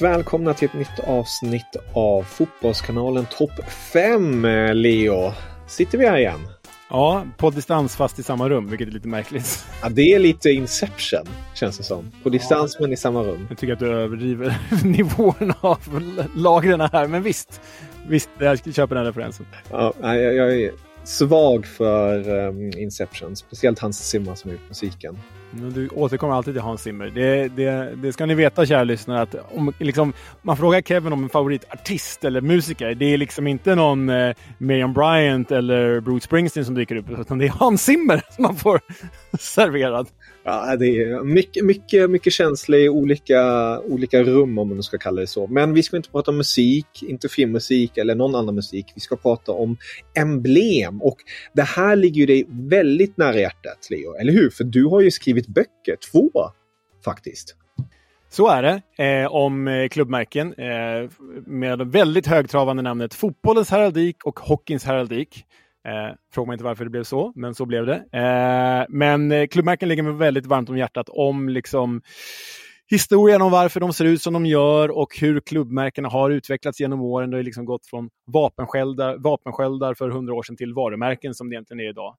Varmt välkomna till ett nytt avsnitt av Fotbollskanalen Topp 5, Leo. Sitter vi här igen? Ja, på distans fast i samma rum, vilket är lite märkligt. Ja, det är lite Inception, känns det som. På distans ja. men i samma rum. Jag tycker att du överdriver nivån av lagren här, men visst. Visst, jag köper den referensen. Ja, jag, jag är svag för um, Inception, speciellt Hans Zimmer som har gjort musiken. Du återkommer alltid till Hans Zimmer. Det, det, det ska ni veta, kära lyssnare, att om liksom, man frågar Kevin om en favoritartist eller musiker, det är liksom inte någon eh, Miriam Bryant eller Bruce Springsteen som dyker upp, utan det är Hans Zimmer som man får serverad. Ja, det är mycket, mycket, mycket känsla i olika, olika rum om man ska kalla det så. Men vi ska inte prata om musik, inte filmmusik eller någon annan musik. Vi ska prata om emblem och det här ligger ju dig väldigt nära hjärtat, Leo, eller hur? För du har ju skrivit böcker, två faktiskt. Så är det, eh, om eh, klubbmärken eh, med väldigt högtravande namnet Fotbollens heraldik och Hockeyns heraldik. Eh, fråga mig inte varför det blev så, men så blev det. Eh, men eh, klubbmärken ligger mig väldigt varmt om hjärtat om liksom historien om varför de ser ut som de gör och hur klubbmärkena har utvecklats genom åren. Det har liksom gått från vapensköldar, vapensköldar för hundra år sedan till varumärken som det egentligen är idag.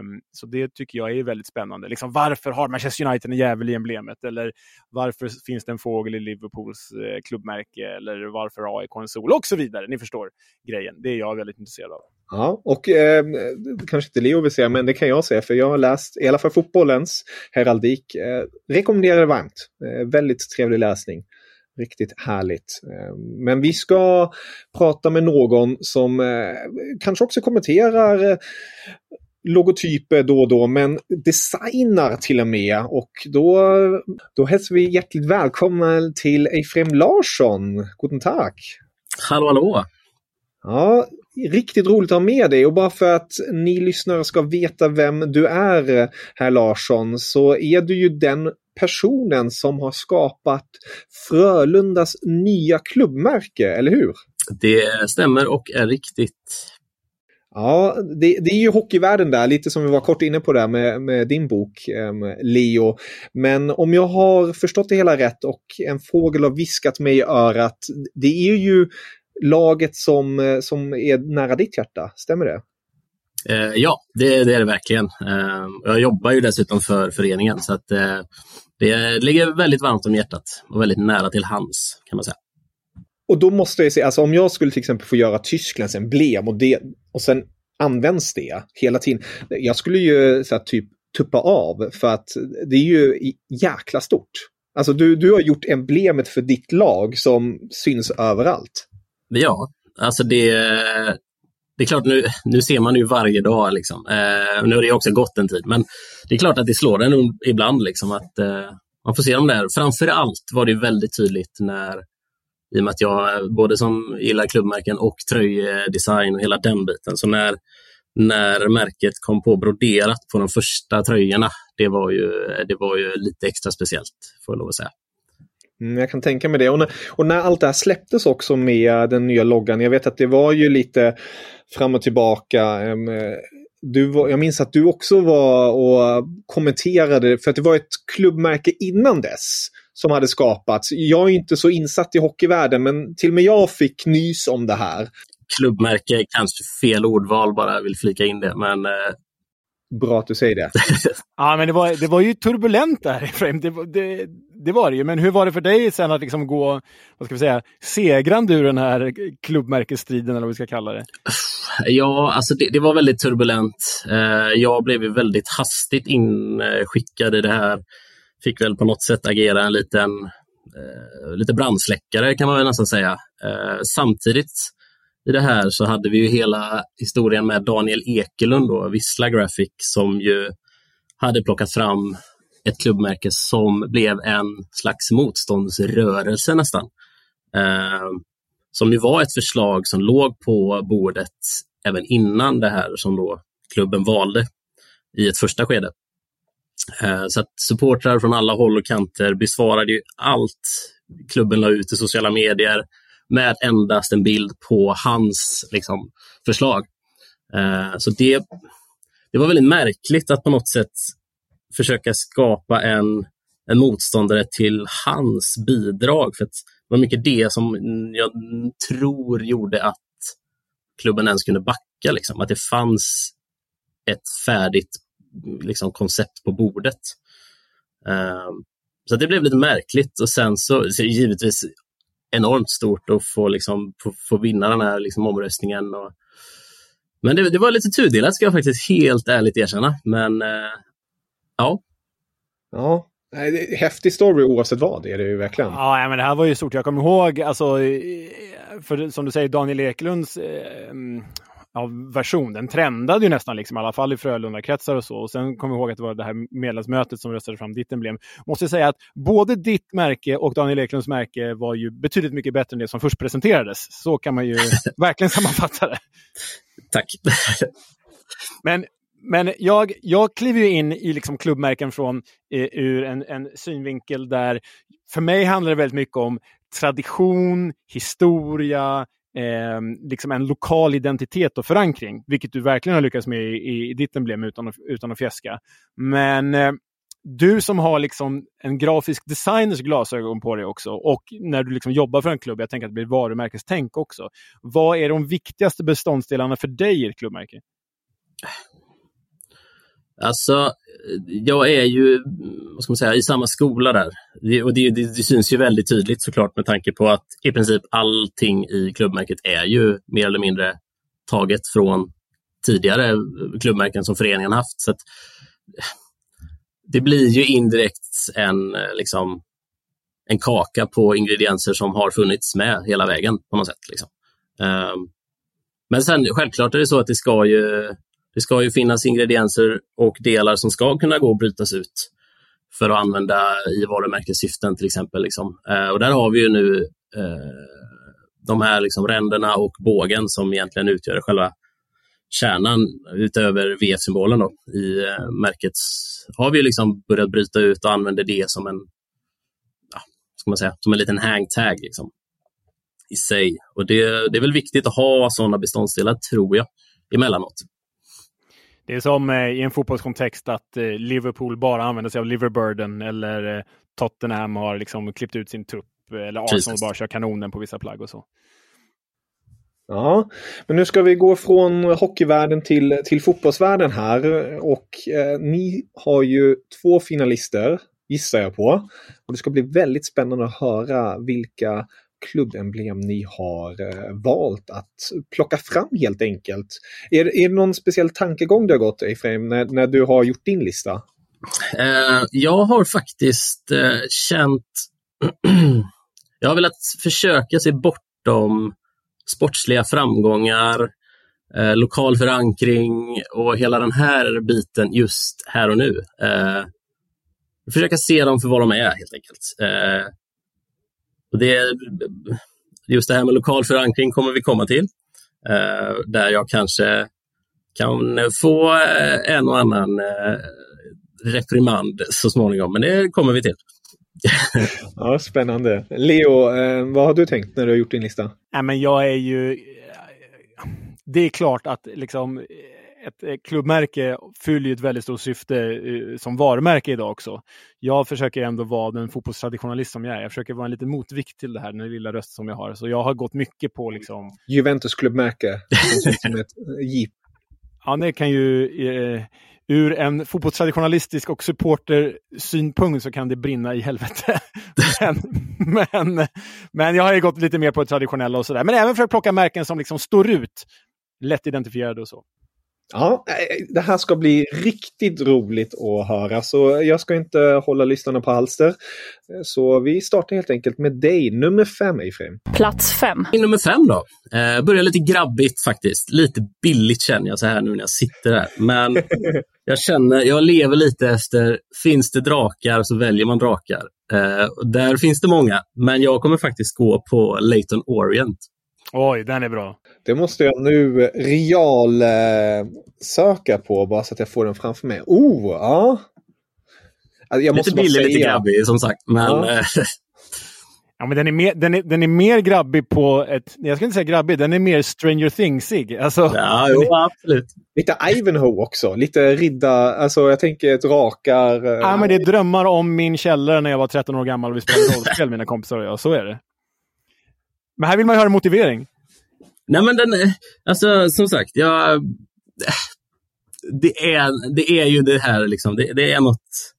Um, så det tycker jag är väldigt spännande. Liksom, varför har Manchester United en jävel i emblemet? Eller varför finns det en fågel i Liverpools eh, klubbmärke? Eller varför AIK en sol? Och så vidare. Ni förstår grejen. Det är jag väldigt intresserad av. Ja, och eh, kanske inte Leo vill säga, men det kan jag säga för jag har läst i alla fall fotbollens heraldik. Eh, rekommenderar det varmt. Eh, väldigt trevlig läsning. Riktigt härligt. Eh, men vi ska prata med någon som eh, kanske också kommenterar eh, logotyper då och då, men designar till och med. Och då, då hälsar vi hjärtligt välkommen till Efrem Larsson. Guten Tag! Hallå, hallå! Ja, riktigt roligt att ha med dig och bara för att ni lyssnare ska veta vem du är, herr Larsson, så är du ju den personen som har skapat Frölundas nya klubbmärke, eller hur? Det stämmer och är riktigt. Ja, det, det, är ju hockeyvärlden där, lite som vi var kort inne på där med, med din bok, Leo. Men om jag har förstått det hela rätt och en fågel har viskat mig i örat, det är ju laget som, eh, som är nära ditt hjärta, stämmer det? Eh, ja, det, det, är det verkligen. Eh, jag jobbar ju dessutom för föreningen så att eh, det ligger väldigt varmt om hjärtat och väldigt nära till hands kan man säga. Och då måste jag säga, alltså om jag skulle till exempel få göra Tysklands emblem och, det, och sen används det hela tiden. Jag skulle ju så här, typ tuppa av för att det är ju jäkla stort. Alltså du, du har gjort emblemet för ditt lag som syns överallt. Ja, alltså det, det är klart, nu, nu ser man ju varje dag. Liksom. Eh, nu har det också gått en tid, men det är klart att det slår en ibland. Liksom, att eh, Man får se dem där. Framför allt var det väldigt tydligt när, i och med att jag både som gillar klubbmärken och tröjdesign och hela den biten. Så när, när märket kom på broderat på de första tröjorna, det var ju, det var ju lite extra speciellt, får jag lov att säga. Mm, jag kan tänka mig det. Och när, och när allt det här släpptes också med den nya loggan. Jag vet att det var ju lite fram och tillbaka. Eh, du var, jag minns att du också var och kommenterade, för att det var ett klubbmärke innan dess som hade skapats. Jag är inte så insatt i hockeyvärlden, men till och med jag fick nys om det här. Klubbmärke, kanske fel ordval bara, vill flika in det, men eh, Bra att du säger det. ja, men det var, det var ju turbulent där, Efraim. Det, det, det var det ju. Men hur var det för dig sen att liksom gå, vad ska vi säga, segrande ur den här klubbmärkesstriden, eller vad vi ska kalla det? Ja, alltså det, det var väldigt turbulent. Eh, jag blev väldigt hastigt inskickad i det här. Fick väl på något sätt agera en liten, eh, lite brandsläckare kan man väl nästan säga. Eh, samtidigt i det här så hade vi ju hela historien med Daniel Ekelund, då, Vissla Graphic, som ju hade plockat fram ett klubbmärke som blev en slags motståndsrörelse nästan. Eh, som ju var ett förslag som låg på bordet även innan det här som då klubben valde i ett första skede. Eh, så att supportrar från alla håll och kanter besvarade ju allt klubben la ut i sociala medier med endast en bild på hans liksom, förslag. Eh, så det, det var väldigt märkligt att på något sätt försöka skapa en, en motståndare till hans bidrag. För det var mycket det som jag tror gjorde att klubben ens kunde backa. Liksom. Att det fanns ett färdigt liksom, koncept på bordet. Eh, så det blev lite märkligt och sen så, så givetvis enormt stort att få, liksom, få, få vinna den här liksom, omröstningen. Och... Men det, det, var lite tudelat ska jag faktiskt helt ärligt erkänna. Men eh, ja. Ja, häftig story oavsett vad, det är det ju verkligen. Ja, men det här var ju stort. Jag kommer ihåg, alltså, för som du säger, Daniel Ekelunds eh, ja, version, den trendade ju nästan, liksom, i alla fall i Frölunda-kretsar och så. Och sen kommer jag ihåg att det var det här medlemsmötet som röstade fram ditt emblem. Måste säga att både ditt märke och Daniel Eklunds märke var ju betydligt mycket bättre än det som först presenterades. Så kan man ju verkligen sammanfatta det. Tack. Men men jag, jag kliver ju in i liksom klubbmärken från eh, ur en, en synvinkel där för mig handlar det väldigt mycket om tradition, historia, eh, liksom en lokal identitet och förankring, vilket du verkligen har lyckats med i, i ditt emblem utan, utan att fjäska. Men eh, du som har liksom en grafisk designers glasögon på dig också och när du liksom jobbar för en klubb, jag tänker att det blir varumärkestänk också. Vad är de viktigaste beståndsdelarna för dig i ett klubbmärke? Alltså, jag är ju vad ska man säga, i samma skola där. Det, och det, det, det, syns ju väldigt tydligt såklart med tanke på att i princip allting i klubbmärket är ju mer eller mindre taget från tidigare klubbmärken som föreningen haft. Så att, det blir ju indirekt en, liksom, en kaka på ingredienser som har funnits med hela vägen på något sätt. Liksom. Um, men sen självklart är det så att det ska ju det ska ju finnas ingredienser och delar som ska kunna gå att brytas ut för att använda i varumärkessyften till exempel. Liksom. Eh, och där har vi ju nu eh, de här liksom ränderna och bågen som egentligen utgör själva kärnan utöver VF-symbolen i eh, märket har vi liksom börjat bryta ut och använder det som en, ja, ska man säga, som en liten hangtag liksom, i sig. Och det, det är väl viktigt att ha sådana beståndsdelar, tror jag, emellanåt. Det är som eh, i en fotbollskontext att eh, Liverpool bara använder sig av Liverburden eller eh, Tottenham har liksom klippt ut sin trupp eller Arsenal Jesus. bara kör kanonen på vissa plagg och så. Ja, men nu ska vi gå från hockeyvärlden till, till fotbollsvärlden här och eh, ni har ju två finalister gissar jag på. Och Det ska bli väldigt spännande att höra vilka klubbemblem ni har eh, valt att plocka fram helt enkelt. Är, är det någon speciell tankegång du har gått Efraim när, när du har gjort din lista? Eh, jag har faktiskt eh, känt... jag har velat försöka se bortom sportsliga framgångar, lokal förankring och hela den här biten just här och nu. Försöka se dem för vad de är helt enkelt. Och det, just det här med lokal förankring kommer vi komma till. Eh, där jag kanske kan få eh, en och annan eh, reprimand så småningom, men det kommer vi till. ja, spännande. Leo, eh, vad har du tänkt när du har gjort din lista? Nej, men jag är ju... Det är klart att liksom ett klubbmärke fyller ett väldigt stort syfte som varumärke idag också. Jag försöker ändå vara den fotbollstraditionalist som jag är. Jag försöker vara en liten motvikt till det här, den lilla röst som jag har. Så jag har gått mycket på liksom... Juventus klubbmärke, som ett jeep. Ja, det kan ju... Eh, ur en fotbollstraditionalistisk och supportersynpunkt så kan det brinna i helvete. men, men, men, jag har ju gått lite mer på det traditionella och sådär. Men även för att plocka märken som liksom står ut. Lätt identifierade och så. Ja, eh, det här ska bli riktigt roligt att höra. Så jag ska inte hålla lyssnarna på halster. Så vi startar helt enkelt med dig, nummer fem, Efraim. Plats fem. Nummer fem då. Eh, börjar lite grabbigt faktiskt. Lite billigt känner jag så här nu när jag sitter här. Men jag känner, jag lever lite efter, finns det drakar så väljer man drakar. Eh, där finns det många, men jag kommer faktiskt gå på Leighton Orient. Oj, den är bra. Det måste jag nu real eh, söka på bara så att jag får den framför mig. Oh, ja. Alltså, jag lite billig, säga... lite grabbig som sagt. Men, ja. Eh, ja, men den, är mer, den, är, den är mer grabbig på ett... Jag ska inte säga grabbig, den är mer Stranger Thingsig. Alltså, ja, jo, är, absolut. Lite Ivanhoe också. Lite ridda... Alltså jag tänker ett rakar... Ja, men det är drömmar om min källare när jag var 13 år gammal och vi spelade rollspel, mina kompisar och jag. Så är det. Men här vill man ju höra motivering. Nej, men den, eh, alltså som sagt, jag, eh, det, är, det är ju det här, liksom, det, det är något,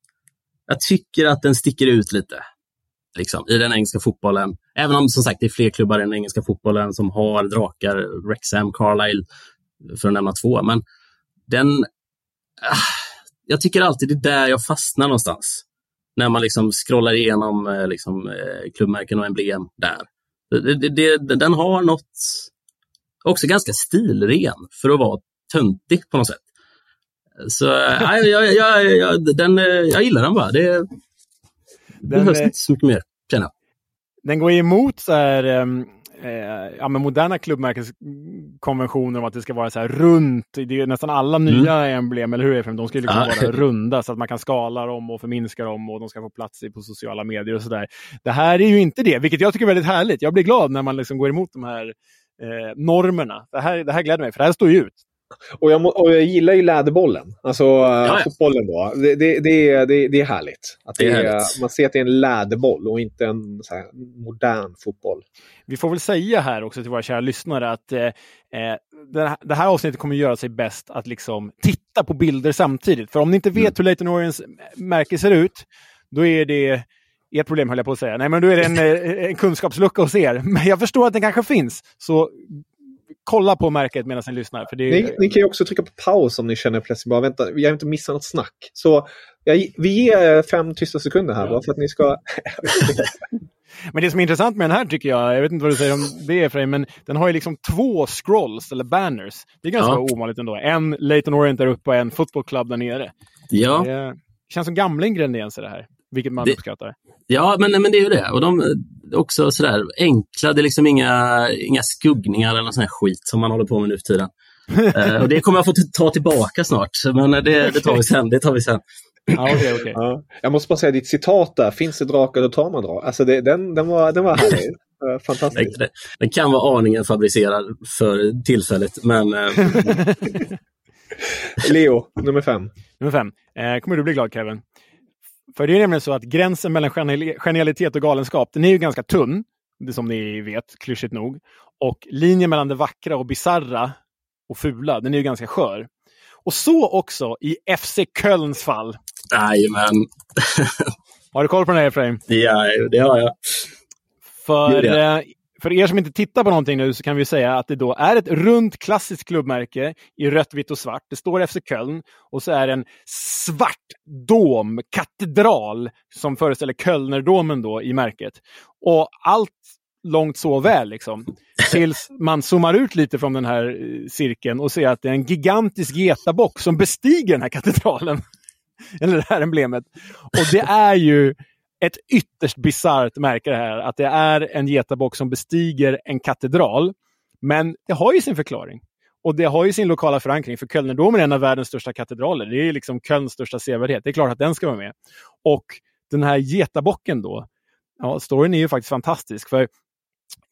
jag tycker att den sticker ut lite liksom, i den engelska fotbollen. Även om som sagt det är fler klubbar i den engelska fotbollen som har drakar, Wrexham, Carlisle, för att nämna två. Men den, Äh, jag tycker alltid det är där jag fastnar någonstans. När man liksom scrollar igenom eh, liksom, klubbmärken och emblem där. Det, det, det, den har något, också ganska stilren för att vara töntig på något sätt. Så nej, jag, jag, jag, den, jag gillar den bara. Det, den, behövs inte så mycket mer, känner jag. Den går emot så här, eh, ja, men moderna klubbmärkeskonventioner om att det ska vara så här runt. Det är nästan alla mm. nya mm. emblem, eller hur? De ska liksom vara runda så att man kan skala dem och förminska dem och de ska få plats på sociala medier och sådär. Det här är ju inte det, vilket jag tycker är väldigt härligt. Jag blir glad när man liksom går emot de här eh, normerna. Det här, det här gläder mig, för det här står ju ut. Och jag, och jag gillar ju läderboll. Alltså ja, fotbollen då. Det, det, det, är, det, det är härligt. Att det är härligt. Man ser att det är en läderboll och inte en modern fotboll. Vi får väl säga här också till våra kära lyssnare att eh, eh det här avsnittet kommer göra sig bäst att liksom titta på bilder samtidigt. För om ni inte vet mm. hur Leighton Orients märke ser ut, då är det ert problem höll jag på att säga. Nej, men då är det en, eh, en kunskapslucka hos er. Men jag förstår att den kanske finns. Så kolla på märket medan ni lyssnar. För det är... ni, ni, kan ju också trycka på paus om ni känner plötsligt bara vänta, jag har inte missat något snack. Så jag, vi ger fem tysta sekunder här bara för att ni ska... men det som är intressant med den här tycker jag, jag vet inte vad du säger om det dig, men den har ju liksom två scrolls eller banners. Det är ganska ja. ovanligt ändå. En Leighton Orient där uppe och en Football Club där nere. Ja. Det känns som gamla ingredienser det här. Vilket man det, uppskattar. Ja, men, men det är ju det. Och de också sådär enkla, det är liksom inga, inga skuggningar eller sån här skit som man håller på med nu för tiden. uh, och det kommer jag få ta tillbaka snart, men det, det tar vi sen. Det tar vi sen. Ja, okay, okay. Ja. Jag måste bara säga ditt citat där, finns det drakar då tar man drakar. Alltså det, den, den, var, den var härlig. Fantastiskt. Den, den kan vara aningen fabricerad för tillfället, men... Eh, Leo, nummer fem. Nummer fem. Eh, kommer du bli glad Kevin? För det är nämligen så att gränsen mellan genialitet och galenskap, den är ju ganska tunn. Det som ni vet, klyschigt nog. Och linjen mellan det vackra och bizarra och fula, den är ju ganska skör. Och så också i FC Kölns fall. Jajamän. har du koll på den här Efraim? Ja, det har jag. För eh, för er som inte tittar på någonting nu så kan vi säga att det då är ett runt klassiskt klubbmärke i rött, vitt och svart. Det står FC Köln och så är det en svart dom, katedral, som föreställer Kölnerdomen då i märket. Och allt långt så väl liksom. Tills man zoomar ut lite från den här eh, cirkeln och ser att det är en gigantisk getabock som bestiger den här katedralen. Eller det här emblemet. Och det är ju ett ytterst bisarrt märke det här. Att det är en getabock som bestiger en katedral. Men det har ju sin förklaring. Och det har ju sin lokala förankring, för Kölnerdomen är en av världens största katedraler. Det är liksom Kölns största sevärdhet. Det är klart att den ska vara med. Och den här getabocken då, ja, storyn är ju faktiskt fantastisk. För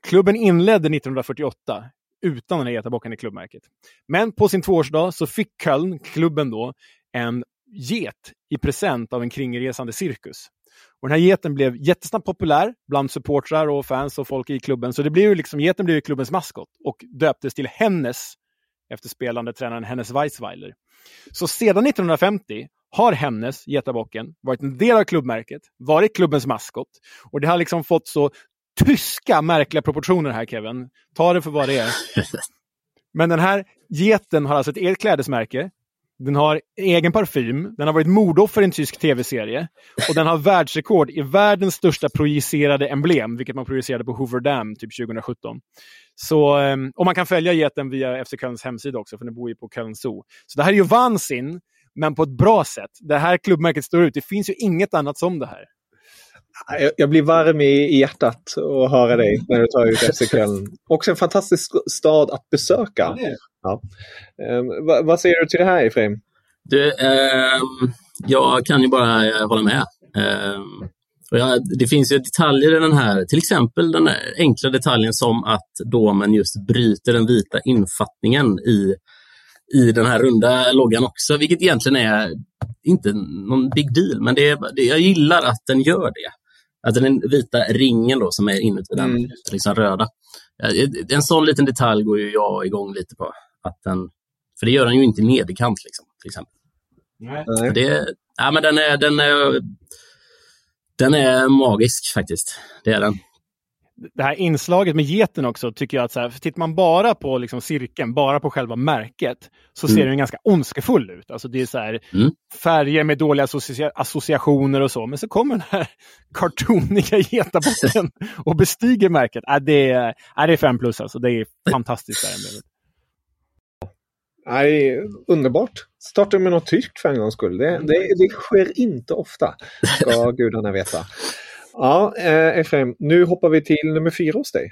klubben inledde 1948 utan den här getabocken i klubbmärket. Men på sin tvåårsdag så fick Köln, klubben då, en get i present av en kringresande cirkus. Och den här geten blev jättesnabbt populär bland supportrar och fans och folk i klubben. Så det blev liksom, geten blev klubbens maskot och döptes till Hennes efter spelande tränaren Hennes Weissweiler. Så sedan 1950 har Hennes, getabocken, varit en del av klubbmärket, varit klubbens maskot. Och det har liksom fått så tyska märkliga proportioner här Kevin. Ta det för vad det är. Men den här geten har alltså ett eget klädesmärke den har egen parfym, den har varit mordoffer i en tysk tv-serie och den har världsrekord i världens största projicerade emblem, vilket man projicerade på Hoover Dam typ 2017. Så, ehm, och man kan följa geten via FC Kölns hemsida också, för den bor ju på Köln Zoo. Så det här är ju vansin, men på ett bra sätt. Det här klubbmärket står ut. Det finns ju inget annat som det här. Jag blir varm i hjärtat att höra dig när du tar ut FC Köln. Också en fantastisk stad att besöka. Ja. Um, vad, vad säger du till det här Efraim? Du, eh, jag kan ju bara eh, hålla med. Eh, och jag, det finns ju detaljer i den här, till exempel den enkla detaljen som att domen just bryter den vita infattningen i, i den här runda loggan också, vilket egentligen är inte någon big deal, men det, det, jag gillar att den gör det. Att den vita ringen då som är inuti den mm. liksom röda. En sån liten detalj går ju jag igång lite på. Att den, för det gör den ju inte i nederkant liksom, till exempel. Nej. Det, ja, men den, är, den, är, den är magisk faktiskt. Det är den. Det här inslaget med geten också tycker jag att så här, tittar man bara på liksom cirkeln, bara på själva märket, så mm. ser den ganska ondskefull ut. Alltså det är så här, mm. färger med dåliga associa associationer och så. Men så kommer den här kartoniga getabocken och bestiger märket. Äh, det, är, äh, det är fem plus alltså. Det är fantastiskt. Där Nej, underbart. Starta med något tyskt för en gångs skull. Det, det, det sker inte ofta, ska gudarna veta. Ja, eh, Efraim, nu hoppar vi till nummer fyra hos dig.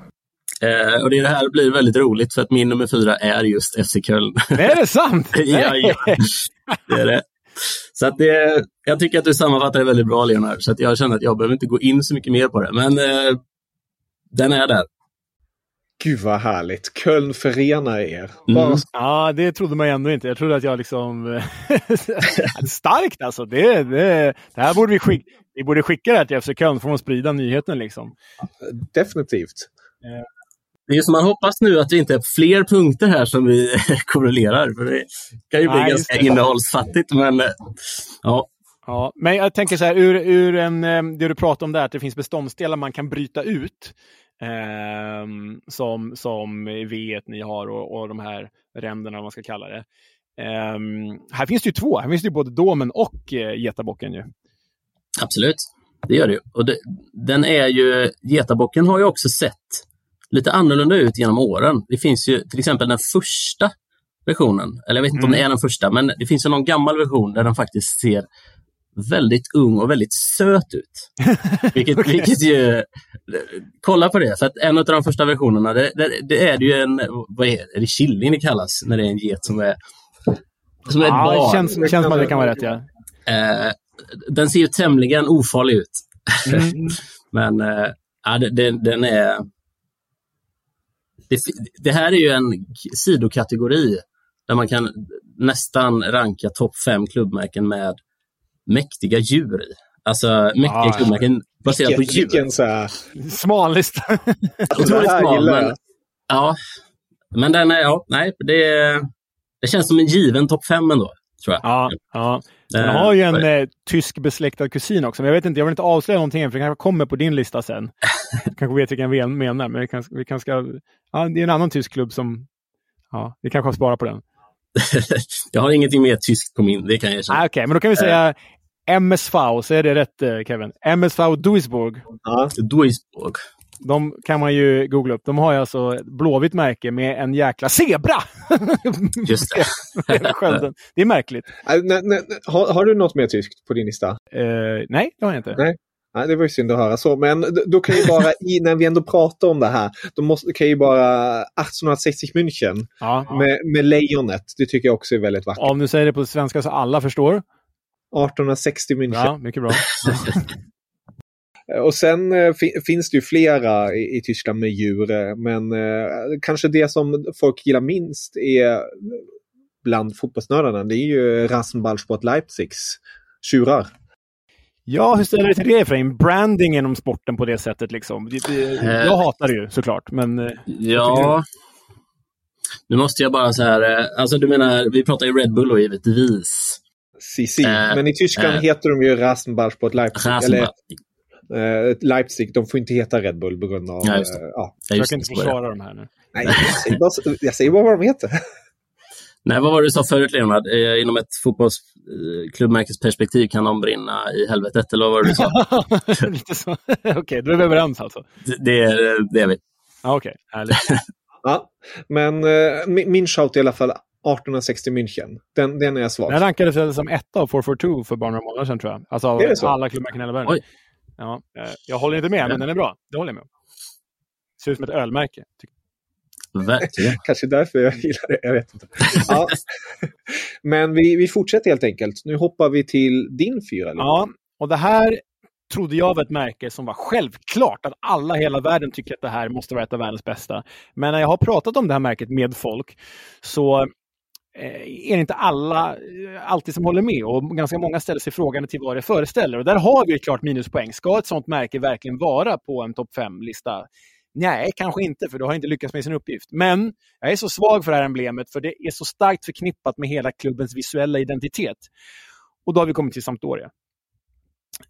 Eh, och det här blir väldigt roligt för att min nummer fyra är just FC Köln. Är det sant? ja, ja, det är det. Så att det, jag tycker att du sammanfattar det väldigt bra, Leonard. Så att jag känner att jag behöver inte gå in så mycket mer på det. Men eh, den är där. Gud vad härligt. Köln förenar er. Mm. Ja, det trodde man ändå inte. Jag trodde att jag liksom... Starkt alltså! Det, det, det här borde vi skicka. Vi borde skicka det här till FC Köln för att sprida nyheten liksom. Definitivt. Det är som man hoppas nu att det inte är fler punkter här som vi korrelerar. För det kan ju bli Nej, ganska det. innehållsfattigt. Men eh, ja, Ja, men jag tänker så här, ur, ur en, eh, det du pratar om där, att det finns beståndsdelar man kan bryta ut. ehm, som, som V1 ni har och, och de här ränderna, vad man ska kalla det. Ehm, här finns det ju två, här finns det ju både domen och eh, getabocken ju. absolut. Det gör det ju. Och det, den är ju, getabocken har ju också sett lite annorlunda ut genom åren. Det finns ju till exempel den första versionen, eller jag vet inte om det är den första, men det finns ju någon gammal version där den faktiskt ser väldigt ung och väldigt söt ut. Vilket, vilket ju, kolla på det, för att en av de första versionerna, det, det, det är ju en, vad är det, är det killing det kallas, när det är en get som är, som är ett Ja, det barn. känns, känns som att det kan vara rätt ja. Eh, den ser ju tämligen ofarlig ut. Mm. Men eh, det, den är... Det, det här är ju en sidokategori där man kan nästan ranka topp fem klubbmärken med mäktiga djur i. Alltså mäktiga Ah, klubbmärken baserat på djur. vilken så här... Smal lista. Otroligt smal, men, ja, men den är, ja, nej, det, det känns som en given topp fem ändå, tror jag. Ja, ja. Den har ju en eh, tysk besläktad kusin också, men jag vet inte, jag vill inte avslöja någonting än, för det kanske kommer på din lista sen. Kanske vet vilken vi menar, men vi kanske, vi kanske ska... Ja, det är en annan tysk klubb som... Ja, vi kanske har sparat på den. jag har ingenting mer tyskt på min, det kan jag erkänna. Ah, Okej, men då kan vi säga MSV, så är det rätt eh, Kevin? MSV Duisburg. Ja. Duisburg. De kan man ju googla upp. De har ju alltså blåvitt märke med en jäkla zebra! Just det. Det är märkligt. Äh. Har, har du något mer tyskt på din lista? Eh, nej, det har jag inte. Nej. Nej, det var ju synd att höra så. Men då kan ju bara, i, när vi ändå pratar om det här, då måste, kan ju bara 1860 München Ja. med, med lejonet. Det tycker jag också är väldigt vackert. Om du säger det på svenska så alla förstår. 1860 München. Ja, mycket bra. Och sen eh, fi, finns det ju flera i, i Tyskland med djur. eh, Men eh, kanske det som folk gillar minst är bland fotbollsnördarna. Det är ju Rasenballsport Leipzigs tjurar. Ja, hur ställer du dig till det Efraim? Branding inom sporten på det sättet liksom. Det- Jag hatar det ju såklart, men... eh, Ja. Nu måste jag bara så här, eh, alltså du menar, vi pratar ju Red Bull då givetvis. CC. Eh, Men i Tyskland eh. heter de ju Rasenballsport Leipzig. Rasenball. Eller eh, Leipzig, de får inte heta Red Bull på grund av... Ja, just det. eh, ja. Ja, just Försök inte försvara de här nu. Nej, jag säger, bara, jag säger bara vad de heter. Nej, vad var det du sa förut Leonard? Eh, inom ett fotbollsklubbmärkesperspektiv kan de brinna i helvetet, eller vad var det du sa? Lite så. Okej, då är vi överens alltså. det, det, är- det är vi. Ja, Okej, härligt. Ja. Men eh, min, shout är i alla fall 1860 München. Den, den är jag svag Den för. rankades som etta av 442 för bara några månader sedan tror jag. Alltså av alla klubbmärken i hela världen. Oj. Ja, eh, jag håller inte med, men den är bra. Det håller jag med om. Ser ut som ett ölmärke. tycker Verkligen. Kanske därför jag gillar det, jag vet inte. Ja. Men vi, vi fortsätter helt enkelt. Nu hoppar vi till din fyra. Ja, och det här trodde jag var ett märke som var självklart att alla i hela världen tycker att det här måste vara ett av världens bästa. Men när jag har pratat om det här märket med folk så eh, är det inte alla eh, alltid som håller med och ganska många ställer sig frågan till vad det föreställer. Och där har vi ett klart minuspoäng. Ska ett sånt märke verkligen vara på en topp 5-lista? Nej, kanske inte, för då har inte lyckats med sin uppgift. Men jag är så svag för det här emblemet, för det är så starkt förknippat med hela klubbens visuella identitet. Och då har vi kommit till Sampdoria.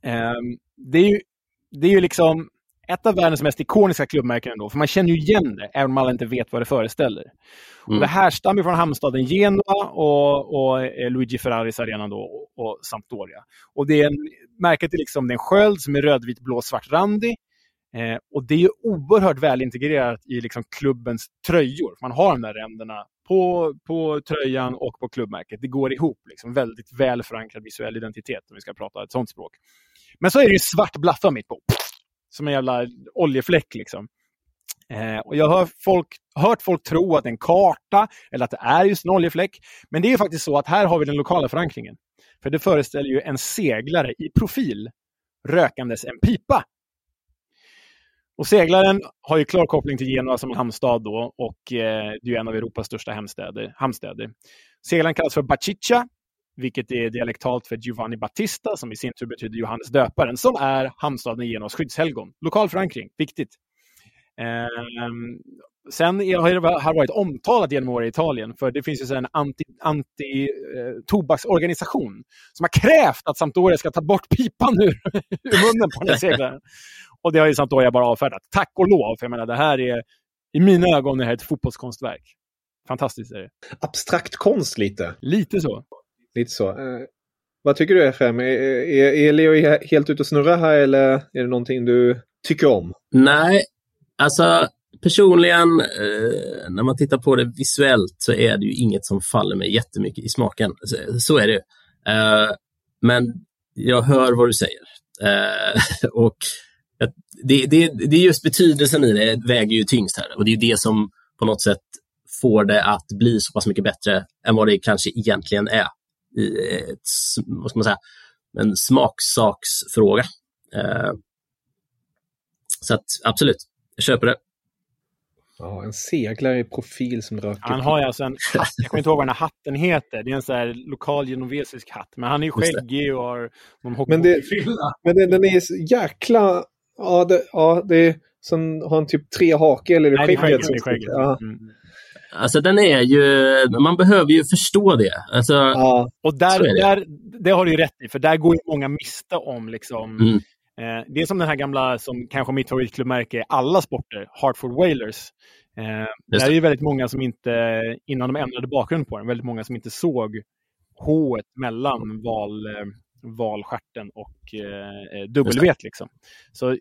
Ehm, det, är ju, det är ju liksom ett av världens mest ikoniska klubbmärken ändå, för man känner ju igen det, även om alla inte vet vad det föreställer. Och det härstammar från hamnstaden Genua och, och eh, Luigi Ferraris arena då, och, och Sampdoria. Och det är en, märket är liksom det är en sköld som är rödvit, blå, svart randig. Eh, och det är ju oerhört väl integrerat i liksom klubbens tröjor. Man har de där ränderna på, på tröjan och på klubbmärket. Det går ihop. Liksom. Väldigt väl förankrad visuell identitet om vi ska prata ett sånt språk. Men så är det ju svart blaffa mitt på. Som en jävla oljefläck liksom. Eh, och jag har folk, hört folk tro att det är en karta eller att det är just en oljefläck. Men det är ju faktiskt så att här har vi den lokala förankringen. För det föreställer ju en seglare i profil rökandes en pipa. Och seglaren har ju klar koppling till Genua som hamnstad då och eh, det är ju en av Europas största hamnstäder. hamnstäder. Seglaren kallas för Baciccia, vilket är dialektalt för Giovanni Battista, som i sin tur betyder Johannes döparen, som är hamnstaden i Genuas skyddshelgon. Lokal förankring, viktigt. Eh, sen har det har varit omtalat genom åren i Italien, för det finns ju en anti-tobaksorganisation anti, eh, som har krävt att Sampdoria ska ta bort pipan ur, ur munnen på den här seglaren. Och det har ju Sampdoria bara avfärdat. Tack och lov, för jag menar det här är i mina ögon det här ett fotbollskonstverk. Fantastiskt är det. Abstrakt konst lite. Lite så. Lite så. Eh, vad tycker du FM? Är, är, är Leo helt ute och snurra här eller är det någonting du tycker om? Nej, alltså personligen eh, när man tittar på det visuellt så är det ju inget som faller mig jättemycket i smaken. Så, så är det eh, Men jag hör vad du säger. Eh, och det, det, det är just betydelsen i det väger ju tyngst här och det är det som på något sätt får det att bli så pass mycket bättre än vad det kanske egentligen är i ett, vad ska man säga, en smaksaksfråga. Eh, så att absolut, jag köper det. Ja, en seglare i profil som röker. Han har ju alltså en hatt, jag kommer inte ihåg vad den här hatten heter. Det är en sån här lokal genovesisk hatt. Men han är ju skäggig och har någon hockeyfrilla. Men, det, men den är jäkla Ja, det, ja, det är, sen har han typ tre hake eller Nej, skägget. Det är skägget. Ja. Mm. Alltså den är ju, man behöver ju förstå det. Alltså, ja. Och där, det. där, det har du ju rätt i, för där går ju många miste om liksom, mm. eh, det är som den här gamla, som kanske mitt favoritklubbmärke i alla sporter, Hartford Whalers. Eh, där är ju väldigt många som inte, innan de ändrade bakgrund på den, väldigt många som inte såg H mellan val, eh, valskärten och eh, W. Liksom. Så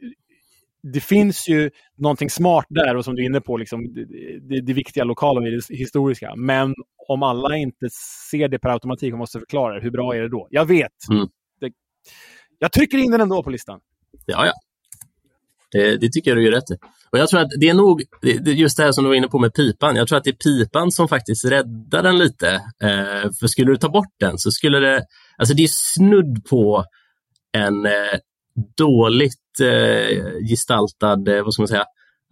det finns ju någonting smart där och som du är inne på, liksom, det, det viktiga lokala och det historiska. Men om alla inte ser det per automatik och måste förklara det, hur bra är det då? Jag vet. Mm. Det, jag trycker in den ändå på listan. Ja, ja. Det, det, tycker jag du gör rätt i. Och jag tror att det är nog, det, just det här som du var inne på med pipan, jag tror att det är pipan som faktiskt räddar den lite. Eh, för skulle du ta bort den så skulle det, alltså det är snudd på en eh, dåligt eh, gestaltad, eh, vad ska man säga,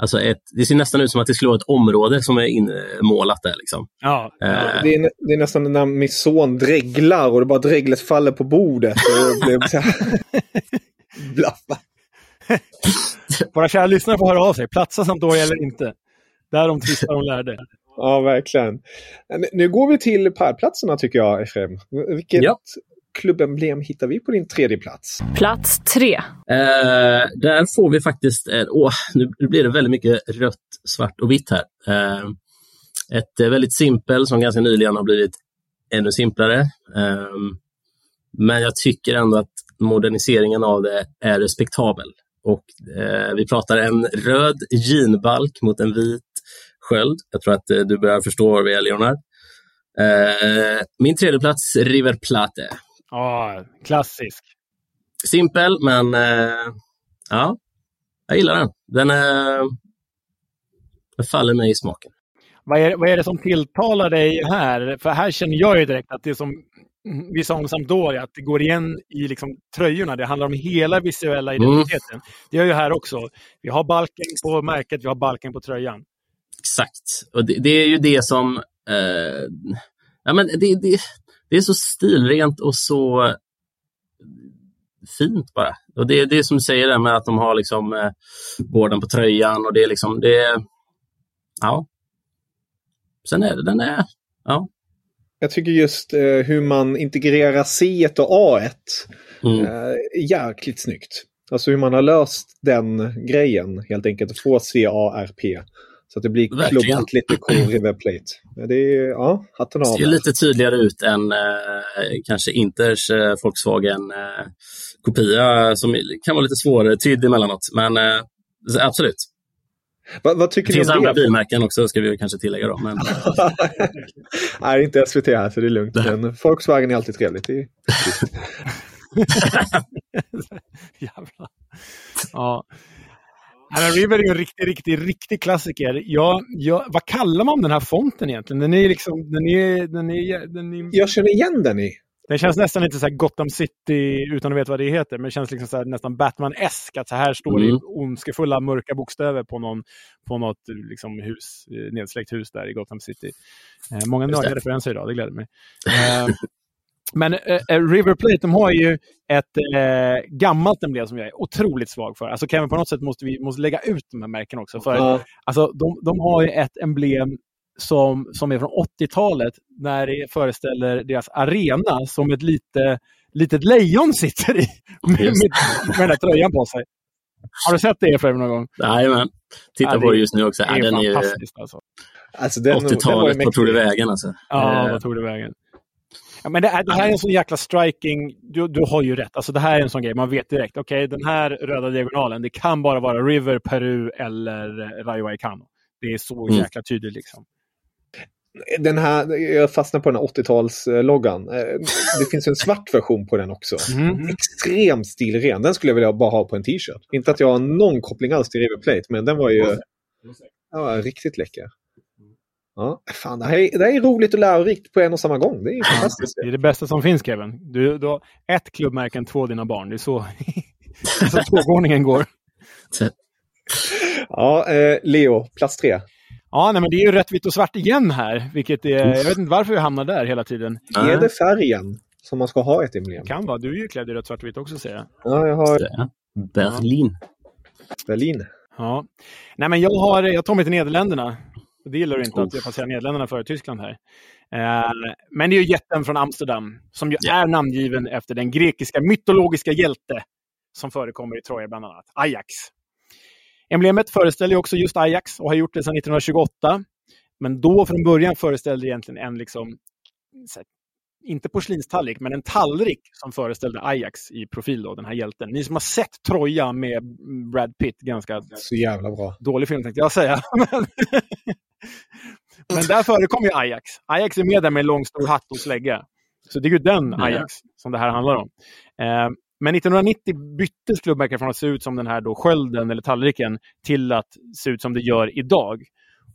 Alltså ett, det ser nästan ut som att det skulle vara ett område som är inmålat där. Liksom. Ja, uh, det, är, det, är, nästan när min son dreglar och det bara dreglet faller på bordet. Och det, det blaffa. Våra kära lyssnare får höra av sig. Platsa samt då eller inte. Där de tvistar om lärde. Ja, verkligen. Nu går vi till pärlplatserna tycker jag, Efrem. Vilket ja. Klubbemblem hittar vi på din tredje plats? Plats tre. Eh, där får vi faktiskt, eh, åh, nu blir det väldigt mycket rött, svart och vitt här. Eh, ett eh, väldigt simpel som ganska nyligen har blivit ännu simplare. Eh, men jag tycker ändå att moderniseringen av det är respektabel. Och eh, vi pratar en röd jeanbalk mot en vit sköld. Jag tror att eh, du börjar förstå var vi är, Leonard. Eh, min tredje plats, River Plate. Ja, klassisk. Simpel, men eh, ja, jag gillar den. Den, eh, den faller mig i smaken. Vad är, vad är det som tilltalar dig här? För här känner jag ju direkt att det som vi sa om Sampdoria, att det går igen i liksom tröjorna. Det handlar om hela visuella mm. identiteten. Mm. Det gör ju här också. Vi har balken på märket, vi har balken på tröjan. Exakt. Och det, det är ju det som... Eh, ja, men det, det, det är så stilrent och så fint bara. Och det är det som du säger där med att de har liksom eh, borden på tröjan och det är liksom, det ja. Sen är det, den är, ja, jag tycker just eh, hur man integrerar C och A1 mm. eh, jäkligt snyggt. Alltså hur man har löst den grejen helt enkelt. Få C-A-R-P. Så att det blir klubbat lite cool River Plate. Det är, ja, hatten av. Det ser lite tydligare ut än eh, kanske Inters eh, Volkswagen eh, kopia som kan vara lite svårare tydd emellanåt. Men eh, absolut, vad, vad tycker det finns andra bilmärken också, ska vi kanske tillägga. Då, men... Nej, inte SVT här, så det är lugnt. Men Volkswagen är alltid trevligt. Är... Jävlar. Ja. Anna River är ju en riktig, riktig, riktig klassiker. Ja, ja, vad kallar man den här fonten egentligen? Den är liksom, den är, den är, den är... Jag känner igen den i. Den känns nästan lite så här Gotham City utan att veta vad det heter. Men det känns liksom så nästan Batman-esk. Att så här står det Mm. ondskefulla mörka bokstäver på, någon, på något liksom, hus, eh, nedsläckt hus där i Gotham City. Eh, många det. nördiga referenser idag, det gläder mig. Eh, men eh, eh, River Plate, de har ju ett eh, gammalt emblem som jag är otroligt svag för. Alltså Kevin, på något sätt måste vi måste lägga ut de här märkena också. För Ja. Alltså, de, de har ju ett emblem som, som är från 80-talet när det föreställer deras arena som ett lite, litet lejon sitter i med, med, med den här tröjan på sig. Har du sett det Efraim någon gång? Jajamän. Titta Ja, på det just nu också. Det Ja, är den är ju fantastiskt alltså. Alltså, den, den var ju 80-talet. Vad tog det vägen alltså? Ja, Eh, vad tog det vägen? Ja, men det, är, det här är en sån jäkla striking. Du, du har ju rätt. Alltså, det här är en sån grej. Man vet direkt. Okej, den här röda diagonalen. Det kan bara vara River, Peru eller eh, Rayo Vallecano. Det är så Mm. jäkla tydligt liksom. Den här, jag fastnar på den här 80-talsloggan. Eh, Det finns en svart version på den också. Mm. Extremt stilren. Den skulle jag vilja bara ha på en t-shirt. Inte att jag har någon koppling alls till River Plate, men den var ju var riktigt läcker. Ja, fan, det, här är, det här är roligt och lärorikt på en och samma gång. Det är fantastiskt. Det är det bästa som finns Kevin. Du, du har ett klubbmärke än två dina barn. Det är så, det så tågordningen går. Ja, eh, Leo, plats tre. Ja, nej, men det är ju rätt vitt och svart igen här. Vilket är, jag vet inte varför vi hamnar där hela tiden. Är det färgen som man ska ha ett emblem? Kan vara. Du är ju klädd i rött, svart och vitt också ser jag. Ja, jag har det. Berlin. Berlin. Ja. Nej, men jag har jag tar mig till Nederländerna. Det gillar du inte att jag passerar Nederländerna före Tyskland här. Eh, men det är ju jätten från Amsterdam som ju är namngiven efter den grekiska mytologiska hjälte som förekommer i Troja bland annat, Ajax. Emblemet föreställer också just Ajax och har gjort det sedan 1928. Men då från början föreställde det egentligen en, liksom, här, inte porslinstallrik, men en tallrik som föreställde Ajax i profil, då, den här hjälten. Ni som har sett Troja med Brad Pitt, ganska Så jävla bra. dålig film tänkte jag säga. Men, där förekommer ju Ajax. Ajax är med där med lång stor hatt och slägga. Så det är ju den Ja. Ajax som det här handlar om. Eh, men 1990 byttes klubbmärket från att se ut som den här då skölden eller tallriken till att se ut som det gör idag.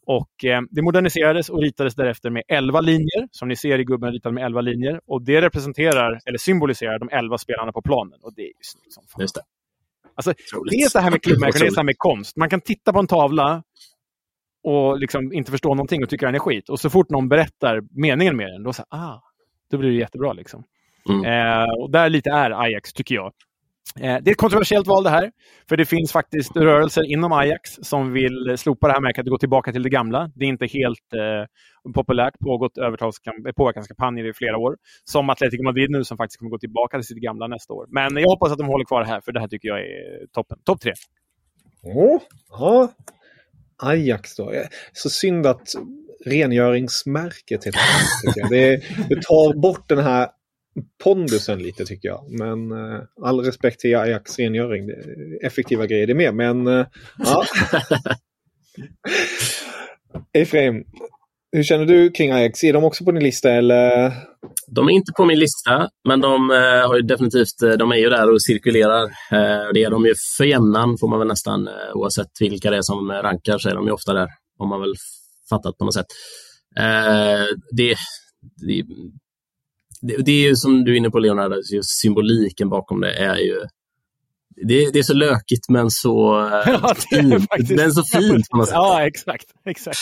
Och eh, Det moderniserades och ritades därefter med 11 linjer. Som ni ser i gubben ritad med 11 linjer. Och Det representerar, eller symboliserar, de 11 spelarna på planen. Och det är ju snyggt som fan. Just det. Alltså, det är så här med klubbmärken, det är så här med konst. Man kan titta på en tavla och liksom inte förstå någonting och tycka den är skit. Och så fort någon berättar meningen med den, då, så här, ah, då blir det jättebra. Liksom. Mm. Eh, och där lite är Ajax, tycker jag. Eh, det är ett kontroversiellt val det här. För det finns faktiskt rörelser inom Ajax som vill slopa det här märket och gå tillbaka till det gamla. Det är inte helt eh, populärt, pågått påverkanskampanjer i flera år. Som Atletico Madrid nu som faktiskt kommer gå tillbaka till sitt gamla nästa år. Men jag hoppas att de håller kvar det här, för det här tycker jag är toppen. Topp tre. Åh, ja. Ajax då. Eh, Så synd att rengöringsmärket heter det. Det, det tar bort den här pondusen lite tycker jag. Men eh, all respekt till Ajax rengöring. Effektiva grejer det med. Men eh, ja. Efraim, hur känner du kring Ajax? Är de också på din lista eller? De är inte på min lista, men de eh, har ju definitivt, eh, de är ju där och cirkulerar. Eh, det är de ju för jämnan, får man väl nästan, oavsett vilka det är som rankar, så är de ju ofta där, har man väl fattat på något sätt. Det, det, det, det är ju som du är inne på, Leonardo, just symboliken bakom det är ju det, det är så lökigt men så, Ja, fint. men så fint på något sätt. Ja, exakt. exakt.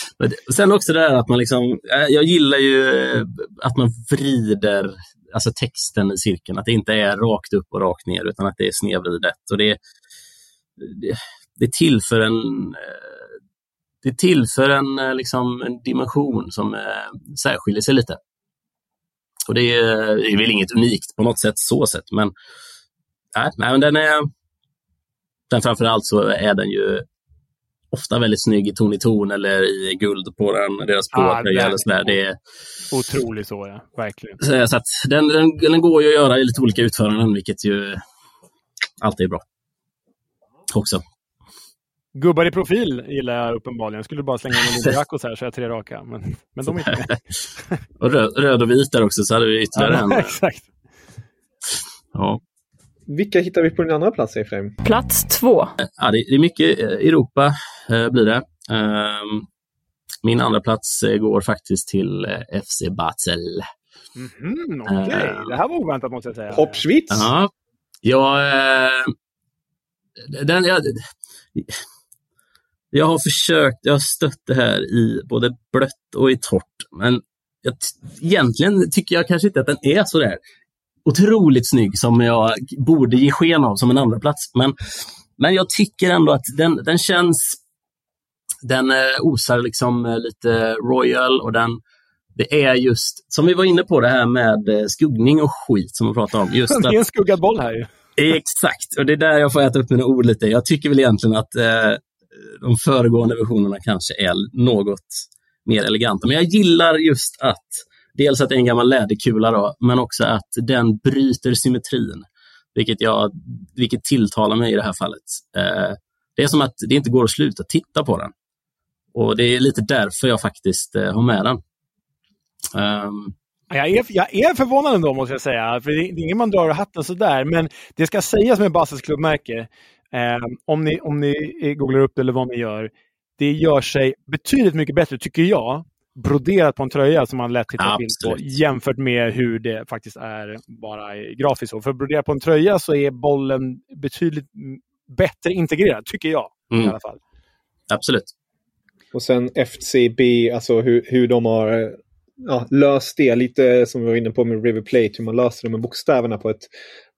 Sen också det där att man liksom, eh, jag gillar ju eh, att man vrider alltså texten i cirkeln, att det inte är rakt upp och rakt ner utan att det är snedvridet. Och det, det, det tillför en eh, det tillför en, liksom, en dimension som eh, särskiljer sig lite. Och det är, det är väl inget unikt på något sätt så sett, men, nej, nej, men den är den framförallt så är den ju ofta väldigt snygg i ton i ton eller i guld på den, deras Ja, plåtröja den-. Det är, Otrolig så, ja. Verkligen. så så att den, den, den går ju att göra i lite olika utföranden, vilket ju alltid är bra. Också. Gubbar i profil gillar jag uppenbarligen. Jag skulle bara slänga in en Olympiakos här så jag tre raka. Men, men de är inte med. Och röd, röd och vit där också, så hade vi ytterligare Ja, en. exakt. Ja. Vilka hittar vi på din andra plats Efraim? Plats två. Ja, det, är mycket eh, Europa, eh, blir det. Ehm, min andra plats eh, går faktiskt till FC Basel. Mm, Okej, okay. uh, det här var oväntat måste jag säga. Hoppschwitz? Ja, jag, den, jag, jag har försökt, jag har stött det här i både blött och i torrt. Men jag, egentligen tycker jag kanske inte att den är så där otroligt snygg som jag borde ge sken av som en andra plats. Men, men jag tycker ändå att den, den känns... Den eh, osar liksom eh, lite royal och den, det är just, som vi var inne på det här med eh, skuggning och skit som vi pratade om. Just det är en skuggad boll här ju. Exakt, och det är där jag får äta upp mina ord lite. Jag tycker väl egentligen att eh, de föregående versionerna kanske är något mer eleganta. Men jag gillar just att dels att det är en gammal läderkula, då, men också att den bryter symmetrin, vilket, jag, vilket tilltalar mig i det här fallet. Eh, det är som att det inte går att sluta titta på den. Och det är lite därför jag faktiskt eh, har med den. Um, jag är, jag är förvånad ändå måste jag säga. För det är ingen man drar ur hatten sådär. Men det ska sägas med Basses klubbmärke. Eh, om, ni, om ni eh, googlar upp det eller vad ni gör. Det gör sig betydligt mycket bättre, tycker jag, broderat på en tröja som man lätt hittar bild på jämfört med hur det faktiskt är bara grafiskt. För broderat på en tröja så är bollen betydligt bättre integrerad, tycker jag. Mm. i alla fall. Absolut. Och sen FCB, alltså hur, hur de har ja, löst det lite som vi var inne på med River Plate, hur man löser det med bokstäverna på ett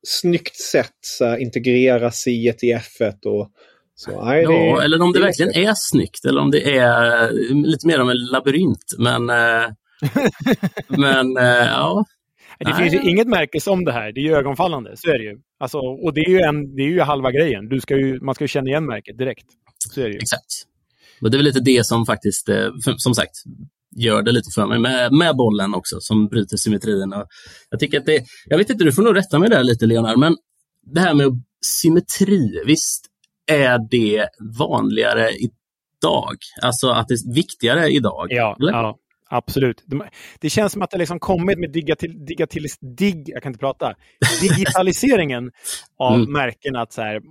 snyggt sätt. Så integrera C i F1 och så, nej, det, ja, eller om det, det verkligen är, är snyggt eller om det är lite mer av en labyrint. Men, eh, men eh, ja. Det nej. finns ju inget märke som det här. Det är ju ögonfallande. Så är det ju. Alltså, och det är ju, en, det är ju halva grejen. Du ska ju, man ska ju känna igen märket direkt. Så är det ju. Exakt. Och det är väl lite det som faktiskt, eh, som sagt, gör det lite för mig med, med bollen också, som bryter symmetrin. Och jag, tycker att det, jag vet inte, du får nog rätta mig där lite Leonard, men det här med symmetri, visst är det vanligare idag? Alltså att det är viktigare idag? Ja, ja absolut. Det känns som att det liksom kommit med digatil, digitalis, dig, jag kan inte prata, digitaliseringen av mm. märken. Att så här,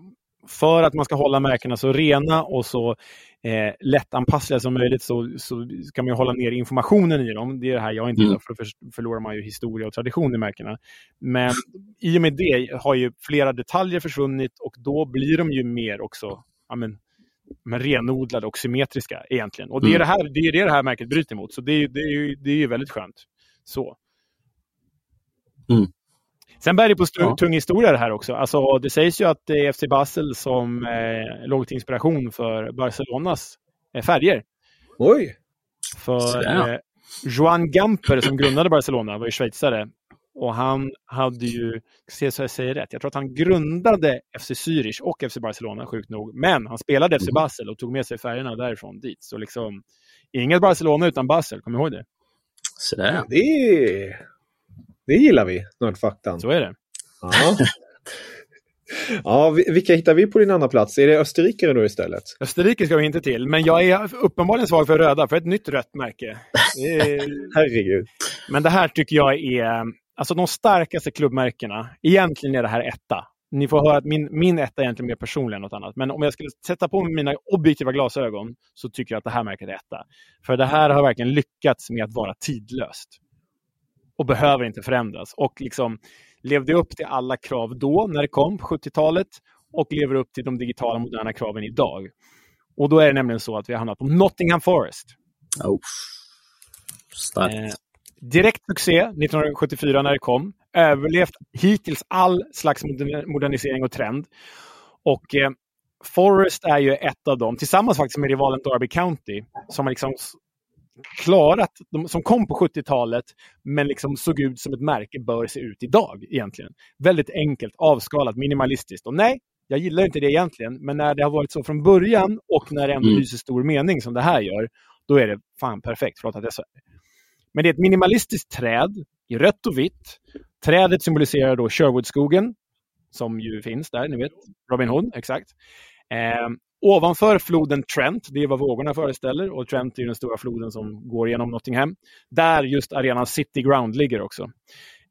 för att man ska hålla märkena så rena och så eh, lättanpassliga som möjligt så, så ska man hålla ner informationen i dem. Det är det här jag inte gillar, mm. för då förlorar man ju historia och tradition i märkena. Men i och med det har ju flera detaljer försvunnit och då blir de ju mer också ja, men, renodlade och symmetriska egentligen. Och det är, mm. det, här, det är det här märket bryter mot, så det är, det är, det är ju väldigt skönt. Så. Mm. Sen bär det på ja. tung historia det här också. Alltså, det sägs ju att det är FC Basel som eh, låg till inspiration för Barcelonas eh, färger. Oj! För eh, Joan Gamper som grundade Barcelona var ju schweizare. Och han hade ju, se så jag säger rätt, jag tror att han grundade FC Zürich och FC Barcelona sjukt nog. Men han spelade FC mm. Basel och tog med sig färgerna därifrån dit. Så liksom, inget Barcelona utan Basel, kom ihåg det. Sådär. Det det gillar vi, Nördfaktan. Så är det. Ja. ja, vilka hittar vi på din andra plats? Är det österrikare då istället? Österrike ska vi inte till, men jag är uppenbarligen svag för röda, för ett nytt rött märke. Är... Herregud. Men det här tycker jag är alltså de starkaste klubbmärkena. Egentligen är det här etta. Ni får höra att min, min etta är egentligen mer personlig än något annat. Men om jag skulle sätta på mig mina objektiva glasögon så tycker jag att det här märket är etta. För det här har verkligen lyckats med att vara tidlöst och behöver inte förändras. Och liksom levde upp till alla krav då, när det kom på 70-talet och lever upp till de digitala moderna kraven idag. Och då är det nämligen så att vi har hamnat på Nottingham Forest. Oh. Starkt. Eh, direkt succé 1974 när det kom. Överlevt hittills all slags modernisering och trend. Och eh, Forest är ju ett av dem, tillsammans faktiskt med rivalen Derby County, som liksom klarat, de, som kom på 70-talet, men liksom såg ut som ett märke bör se ut idag egentligen. Väldigt enkelt, avskalat, minimalistiskt. Och nej, jag gillar inte det egentligen, men när det har varit så från början och när det ändå mm. hyser stor mening som det här gör, då är det fan perfekt. Förlåt att jag sa Men det är ett minimalistiskt träd i rött och vitt. Trädet symboliserar då Sherwoodskogen, som ju finns där, ni vet. Robin Hood, exakt. Eh, Ovanför floden Trent, det är vad vågorna föreställer, och Trent är den stora floden som går genom Nottingham. Där just arenan City Ground ligger också.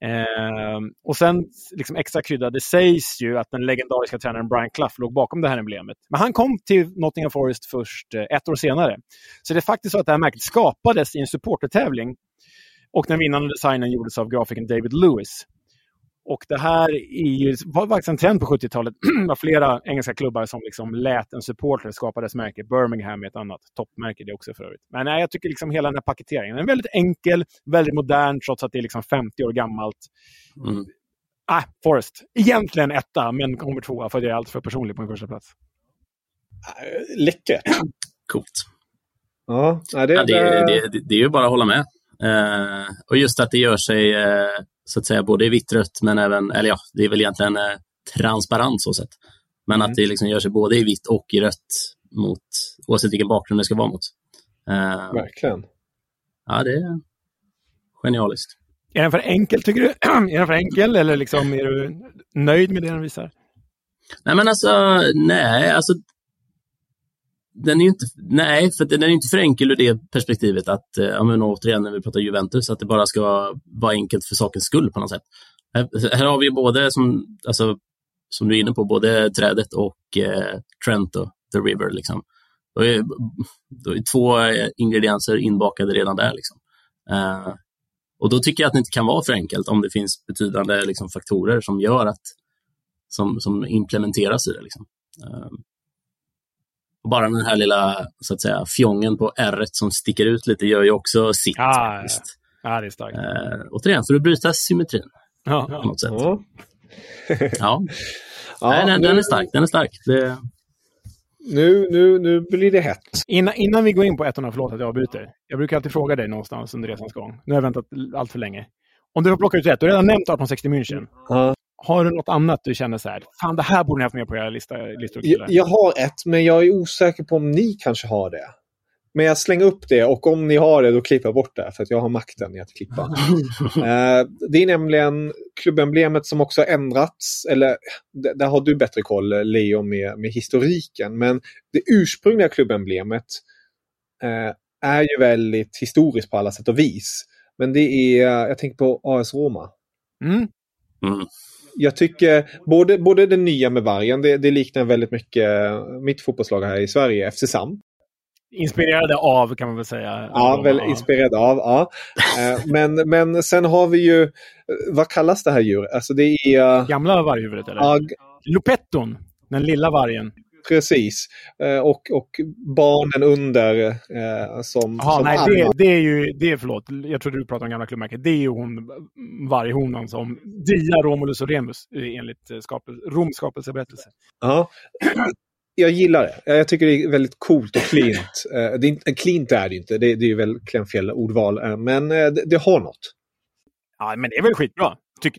Eh, och sen liksom extra krydda, det sägs ju att den legendariska tränaren Brian Clough låg bakom det här emblemet. Men han kom till Nottingham Forest först eh, ett år senare. Så det är faktiskt så att det här märket skapades i en supportertävling Och den vinnande designen gjordes av grafikern David Lewis. Och det här är ju, var faktiskt en trend på 70-talet. det var flera engelska klubbar som liksom lät en supporter skapa dess märke. Birmingham är ett annat toppmärke det också för övrigt. Men nej, jag tycker liksom hela den här paketeringen är väldigt enkel, väldigt modern trots att det är liksom 50 år gammalt. Mm. Ah, Forest. Egentligen etta, men kommer tvåa för jag är alltför personlig på min första plats. Läckert. Coolt. Ja, det, Ja, det, det, det, det är ju bara att hålla med. Eh, och just att det gör sig eh, så att säga både i vitt rött, men även, eller ja, det är väl egentligen eh, transparent så sett. Men Mm. att det liksom gör sig både i vitt och i rött mot, oavsett vilken bakgrund det ska vara mot. Eh, Verkligen. ja, det är genialiskt. Är den för enkel, tycker du? är den för enkel eller liksom, är du nöjd med det den visar? Nej, men alltså, nej, alltså. Den är ju inte, nej, för den är inte för enkel ur det perspektivet att, eh, ja, men återigen när vi pratar Juventus, att det bara ska vara enkelt för sakens skull på något sätt. Här, här har vi både, som, alltså, som du är inne på, både trädet och eh, Trent och The River. Liksom. Då är, då är två eh, ingredienser inbakade redan där. Liksom. Eh, och då tycker jag att det inte kan vara för enkelt om det finns betydande liksom, faktorer som gör att som, som implementeras i det. Liksom. Eh, bara den här lilla så att säga, fjongen på r som sticker ut lite gör ju också sitt. Ah, faktiskt. Ja, det är starkt. Uh, återigen, för att bryta symmetrin Ja. på något sätt. Ja. Ja. Ja, Nej, den, den är stark. Den är stark. Det, Nu, nu, nu blir det hett. Innan, innan vi går in på ettorna, förlåt att jag avbryter. Jag brukar alltid fråga dig någonstans under resans gång. Nu har jag väntat allt för länge. Om du får plocka ut rätt, du har redan nämnt 1860 München. Ja. Har du något annat du känner så här, fan det här borde ni haft med på era lista, listor Jag, jag har ett, men jag är osäker på om ni kanske har det. Men jag slänger upp det och om ni har det då klipper jag bort det för att jag har makten i att klippa. Eh, det är nämligen klubbemblemet som också har ändrats. Eller där har du bättre koll Leo med, med historiken. Men det ursprungliga klubbemblemet eh, är ju väldigt historiskt på alla sätt och vis. Men det är, jag tänker på AS Roma. Mm. mm. Jag tycker både, både det nya med vargen, det, det liknar väldigt mycket mitt fotbollslag här i Sverige, FC Sam. Inspirerade av, kan man väl säga. Ja, väl inspirerad av. Ja. Eh, men, men sen har vi ju, eh, vad kallas det här djuret? Alltså det är... eh, Gamla varghuvudet eller? Ja, Lupetton, den lilla vargen. Precis. Eh, Och, och barnen under eh, som, Jaha, som nej, det, det är ju, det är, förlåt, jag trodde du pratade om gamla klubbmärket. Det är ju hon, varghonan som Dia Romulus och Remus eh, enligt skapel, Roms skapelseberättelse. Ja. Jag gillar det. Jag tycker det är väldigt coolt och. Eh, Det är inte, cleant är det inte, det, det är ju verkligen fel ordval. Men det, det har något. Ja, men det är väl skitbra, tyck,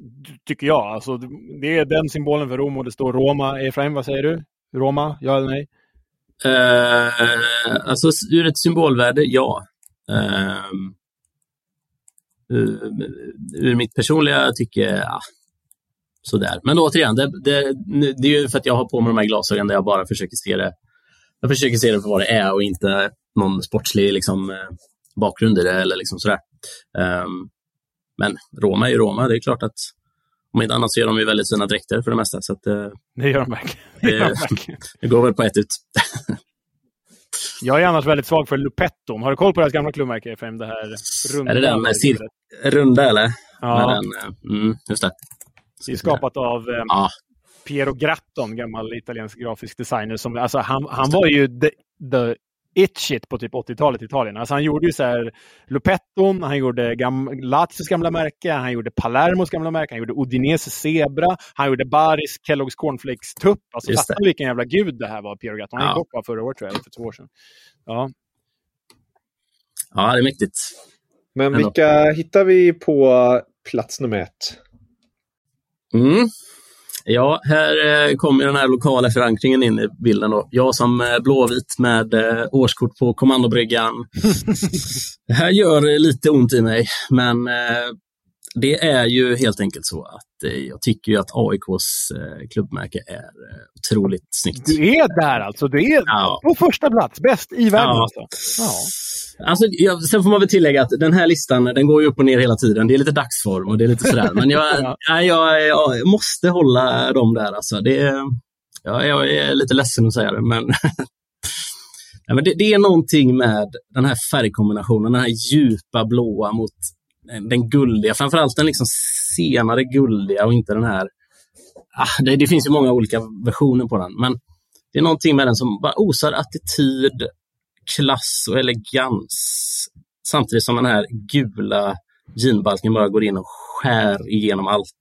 tycker jag. Alltså, det är den symbolen för Rom och det står Roma. Efraim, vad säger du? Roma, ja eller nej? Eh, alltså ur ett symbolvärde, ja. Ehm, eh, ur, ur mitt personliga tycke, ja, sådär. Men återigen, det, det, det är ju för att jag har på mig de här glasögonen där jag bara försöker se det. Jag försöker se det för vad det är och inte någon sportslig liksom, eh, bakgrund i det eller liksom sådär. Um, men Roma är ju Roma, det är klart att om inte annat så gör de ju väldigt fina dräkter för det mesta. Så att, eh, Det gör de verkligen. Det gör de det, verkligen. det går väl på ett ut. Jag är annars väldigt svag för Lupetton. Har du koll på deras gamla klubbmärke, Efraim? Det här runda. Är det den med cir- runda eller? Ja. Den, eh, mm, just det. Det är skapat av eh, Ja, Piero Gratton, gammal italiensk grafisk designer. Som, alltså, han, han var ju the, the it shit på typ 80-talet i Italien. Alltså, han gjorde ju så här Lupetton, han gjorde gam, Lazios gamla märke, han gjorde Palermos gamla märke, han gjorde Udinese Zebra, han gjorde Baris Kellogg's Cornflakes Tupp. Alltså, fatta vilken jävla gud det här var, Piero Gratton. Han Ja. gick bort bara förra året, tror jag, eller för två år sedan. Ja. ja, det är mäktigt. Men Ändå. vilka hittar vi på plats nummer ett? Mm. Ja, här eh, kommer den här lokala förankringen in i bilden. Då. Jag som eh, blåvit med eh, årskort på kommandobryggan. det här gör lite ont i mig, men det är ju helt enkelt så att eh, jag tycker att AIKs eh, klubbmärke är eh, otroligt snyggt. Du är där alltså. Du är Ja. på första plats. Bäst i världen Ja. alltså. Ja. Alltså, jag, sen får man väl tillägga att den här listan den går ju upp och ner hela tiden. Det är lite dagsform och det är lite sådär. Men jag, Ja. nej, jag, jag måste hålla dem där. Alltså. Det, ja, jag är lite ledsen att säga det, men, nej, men det, det är någonting med den här färgkombinationen. Den här djupa blåa mot Eh, den guldiga, framförallt den liksom senare guldiga och inte den här... Ah, det, det finns ju många olika versioner på den, men det är någonting med den som bara osar attityd, klass och elegans. Samtidigt som den här gula jeanbalken bara går in och skär igenom allt.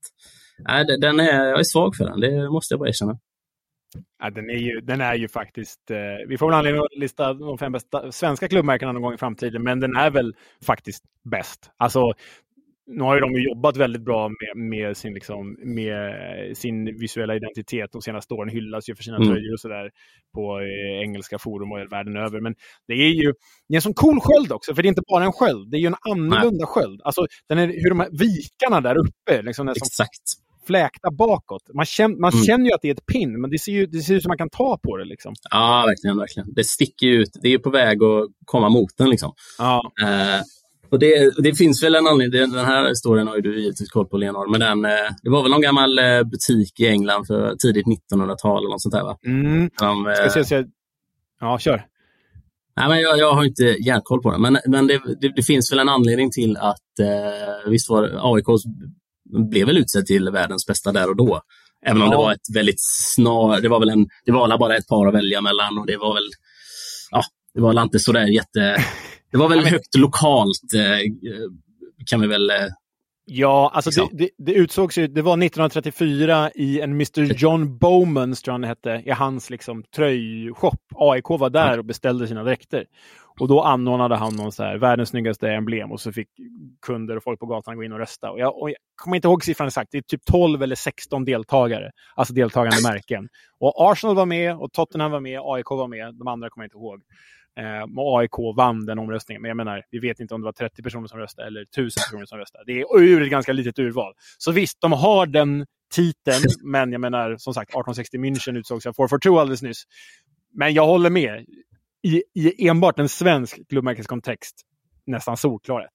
Nej, den är, jag är svag för den, det måste jag bara erkänna. Ja, den, är ju, den är ju faktiskt... Eh, vi får väl anledning att lista de fem bästa svenska klubbmärkena någon gång i framtiden, men den är väl faktiskt bäst. Alltså, nu har ju de jobbat väldigt bra med, med, sin, liksom, med sin visuella identitet de senaste åren. Hyllas ju för sina mm. tröjor och sådär på eh, engelska forum och världen över. Men det är ju det är en sån cool sköld också, för det är inte bara en sköld. Det är ju en annorlunda Nej. sköld. Alltså, den är, hur de här vikarna där uppe, liksom, Exakt. Fläkta bakåt. Man, känner, man mm. känner ju att det är ett pin, men det ser ju det ser ut som man kan ta på det. Liksom. Ja, verkligen. verkligen. Det sticker ut. Det är på väg att komma mot den. Liksom. Ja. Uh, och det, det, finns väl en anledning, den här historien har ju du givetvis koll på Leonard, men den, eh, det var väl någon gammal eh, butik i England för tidigt 1900-tal eller något sånt där va? Mm. De, Ska se. Ja, kör. Nej, men jag, jag har inte järnkoll på den, men, men det, det, det, finns väl en anledning till att eh, visst var AIK blev väl utsedd till världens bästa där och då. Även om ja. det var ett väldigt snar, det var väl en, det var bara ett par att välja mellan och det var väl, ja, det var väl inte sådär jätte Det var väl ja, men... högt lokalt, eh, kan vi väl... Eh, ja, alltså liksom. det, det, det, utsågs ju, det var 1934 i en Mr John Bowman, tror han hette, i hans liksom, tröjshop. AIK var där och beställde sina dräkter. Och då anordnade han någon så här, världens snyggaste emblem och så fick kunder och folk på gatan gå in och rösta. Och jag, och jag kommer inte ihåg siffran exakt, det är typ 12 eller 16 deltagare, alltså deltagande märken. Och Arsenal var med och Tottenham var med, AIK var med, de andra kommer jag inte ihåg. Eh, och AIK vann den omröstningen. Men jag menar, vi vet inte om det var 30 personer som röstade eller 1000 personer som röstade. Det är ur ett ganska litet urval. Så visst, de har den titeln, men jag menar, som sagt, 1860 München utsågs av 442 alldeles nyss. Men jag håller med. I, i enbart en svensk klubbmärkeskontext, nästan solklar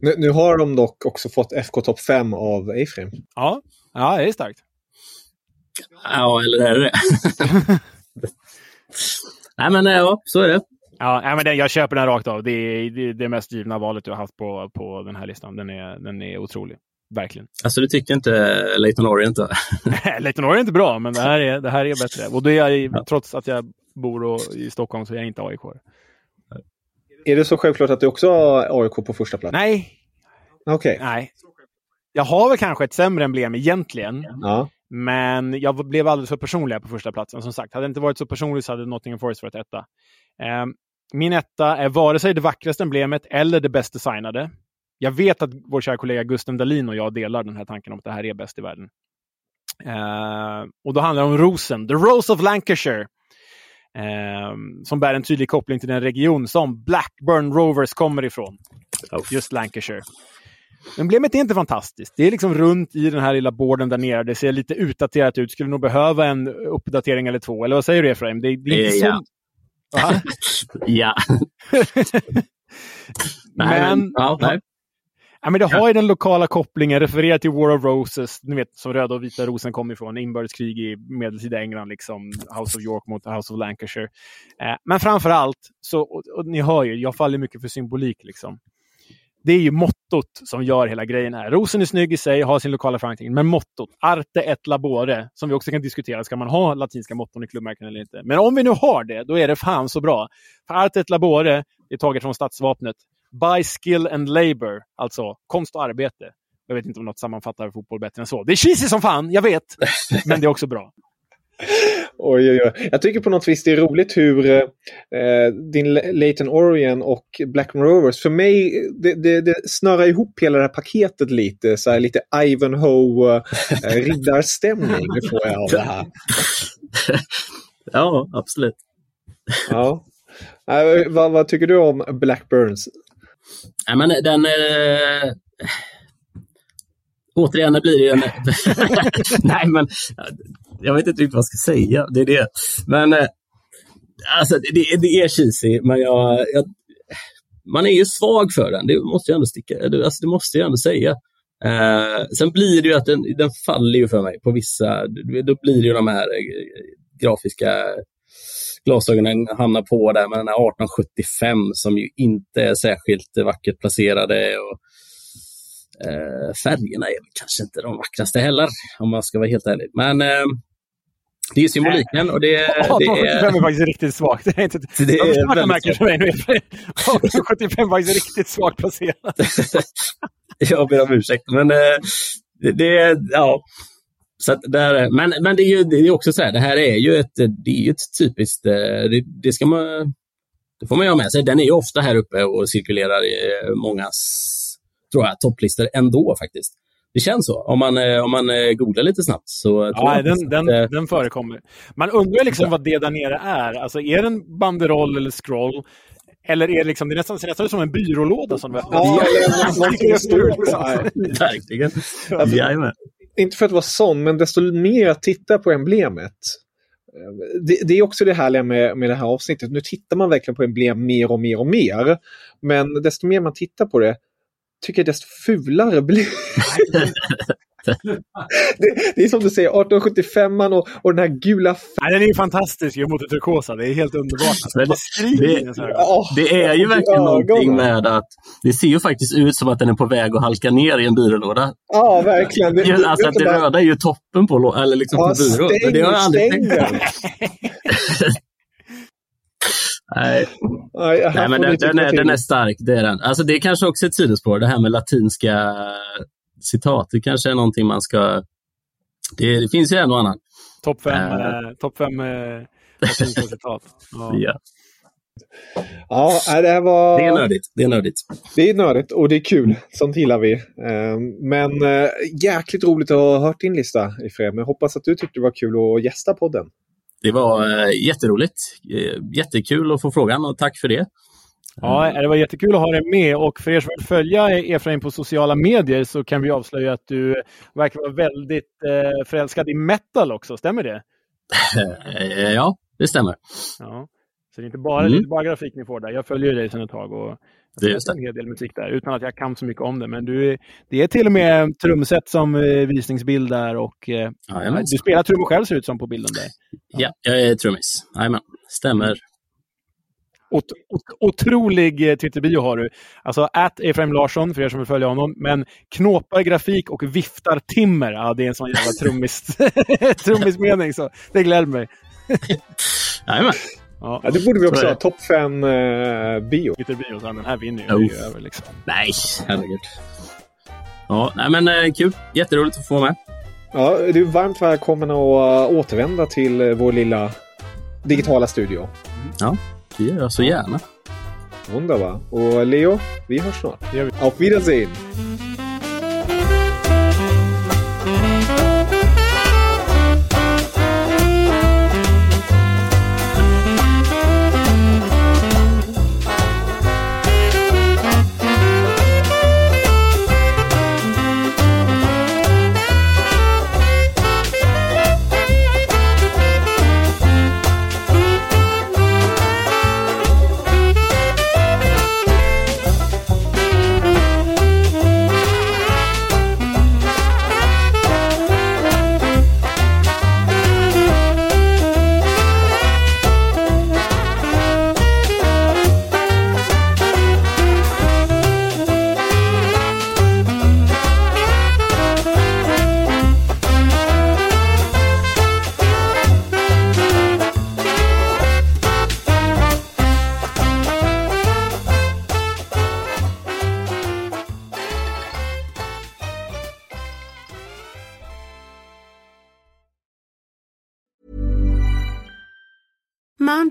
nu, nu, har de dock också fått FK topp 5 av Efraim. Ja, ja, det är starkt. Ja, eller är det Nej, men ja, så är det. Ja, men det, jag köper den rakt av. Det är det, det mest givna valet du har haft på, på den här listan. Den är, den är otrolig. Verkligen. Alltså du tycker inte Leighton Orient då? Leighton Orient är bra, men det här är, det här är bättre. Och det är jag, ja. trots att jag bor i Stockholm så är jag inte AIK. Är det så självklart att du också har AIK på första plats? Nej. Okej. Okay. Nej. Jag har väl kanske ett sämre emblem egentligen. Ja. Men jag blev alldeles för personlig på första platsen. Som sagt, hade det inte varit så personligt så hade Nottingham Forest varit etta. Eh, min etta är vare sig det vackraste emblemet eller det bäst designade. Jag vet att vår kära kollega Gusten Dahlin och jag delar den här tanken om att det här är bäst i världen. Eh, och då handlar det om rosen, The Rose of Lancashire. Eh, som bär en tydlig koppling till den region som Blackburn Rovers kommer ifrån. Just Lancashire. Emblemet är inte fantastiskt. Det är liksom runt i den här lilla borden där nere. Det ser lite utdaterat ut. Skulle nog behöva en uppdatering eller två. Eller vad säger du Efraim? Det, det är inte ja. så... ja. men, ja, nej. Ja, men det har ju den lokala kopplingen, refererar till War of Roses, ni vet som röda och vita rosen kom ifrån, inbördeskrig i medeltida England, liksom House of York mot House of Lancashire. Eh, men framför allt, så, och, och, ni hör ju, jag faller mycket för symbolik. Liksom det är ju mottot som gör hela grejen här. Rosen är snygg i sig, har sin lokala förankring, men mottot, arte et labore, som vi också kan diskutera, ska man ha latinska motton i klubbmärken eller inte? Men om vi nu har det, då är det fan så bra. För arte et labore är taget från stadsvapnet. By skill and labor, alltså konst och arbete. Jag vet inte om något sammanfattar fotboll bättre än så. Det är cheesy som fan, jag vet, men det är också bra. Oj, oj, oj. Jag tycker på något vis det är roligt hur eh, din Leighton Orient och Blackman Rovers, för mig, det, det, det snörar ihop hela det här paketet lite. Så här, lite Ivanhoe eh, riddarstämning får jag av det här. ja, absolut. ja. Eh, vad, vad, tycker du om Blackburns? Ja, men den... Eh... Återigen, det blir ju en... Nej, men jag vet inte riktigt vad jag ska säga. Det är det. Men eh, alltså, det, det är cheesy, men jag, jag, man är ju svag för den. Det måste jag ändå sticka, alltså, det måste jag ändå säga. Eh, sen blir det ju att den, den faller ju för mig på vissa, då blir det ju de här eh, grafiska glasögonen hamnar på där med den här 1875 som ju inte är särskilt vackert placerade. Och, Eh, färgerna är kanske inte de vackraste heller, om man ska vara helt ärlig. Men eh, det är symboliken och det, det är... 1875 är faktiskt riktigt svagt. Det är inte... Det är väldigt märker för mig nu. 1875 är faktiskt riktigt svagt placerat. jag ber om ursäkt, men eh, det, det ja. Så där, men men det, är ju, det är också så här, det här är ju ett, det är ett typiskt, eh, det, det ska man, det får man ju ha med sig. Den är ju ofta här uppe och cirkulerar i mångas, tror jag, topplistor ändå faktiskt. Det känns så. Om man, eh, om man eh, googlar lite snabbt så ja, den, den, att, den förekommer. Man undrar liksom vad det där nere är. Alltså, är det en banderoll eller scroll? Eller är det liksom, det är nästan, ser nästan som en byrålåda som du öppnar. Ja, eller Verkligen. Jajamän. Inte för att vara sån, men desto mer jag tittar på emblemet. Det, det, är också det härliga med, med det här avsnittet. Nu tittar man verkligen på emblem mer och mer och mer. Men desto mer man tittar på det, tycker jag desto fulare blir det, det är som du säger, 1875 och, och den här gula... Nej, den är ju fantastisk mot det turkosa. Det är helt underbart. Det, det, det, är ju verkligen någonting med att det ser ju faktiskt ut som att den är på väg att halka ner i en byrålåda. Ja, verkligen. Det, alltså att det röda är ju toppen på, eller liksom ja, på byrån. Stäng, det har jag aldrig tänkt Nej, Nej, Nej men den, den, är, den är stark, det är den. Alltså det är kanske också ett sidospår, det här med latinska citat. Det kanske är någonting man ska... Det, det finns ju en och annan. Topp fem, uh, top fem uh, citat. Ja. ja. Ja, det här var... Det är nördigt. Det är nördigt. Det är nördigt och det är kul. Sånt gillar vi. Men jäkligt roligt att ha hört din lista, Ifred. Men hoppas att du tyckte det var kul att gästa podden. Det var jätteroligt. Jättekul att få frågan och tack för det. Ja, det var jättekul att ha dig med och för er som vill följa Efraim på sociala medier så kan vi avslöja att du verkar vara väldigt eh, förälskad i metal också, stämmer det? ja, det stämmer. Ja. Så det är inte bara, mm. det är inte bara grafik ni får där. Jag följer dig sedan ett tag och jag har en hel del musik där utan att jag kan så mycket om det. Men du, det är till och med trumset som eh, visningsbild där och eh, ja, du spelar trummor själv ser ut som på bilden där. Ja, ja jag är trummis. Jajamän, stämmer. Ot ot otrolig eh, Twitterbio har du. Alltså att Efraim Larsson, för er som vill följa honom. Men knåpar grafik och viftar timmer. Ja, det är en sån jävla trummis, trummismening, så det gläder mig. Jajamän. Ja. ja, det borde vi också ha. Topp fem eh, bio. Twitterbio, den här vinner ju. Oh. Över, liksom. Nej, herregud. Ja, nej men eh, kul. Jätteroligt att få vara med. Ja, du är varmt välkommen att uh, återvända till uh, vår lilla digitala studio. Mm. Ja. Det gör jag så gärna. Wunderbar. Och Leo, vi hörs snart. Auf Wiedersehen!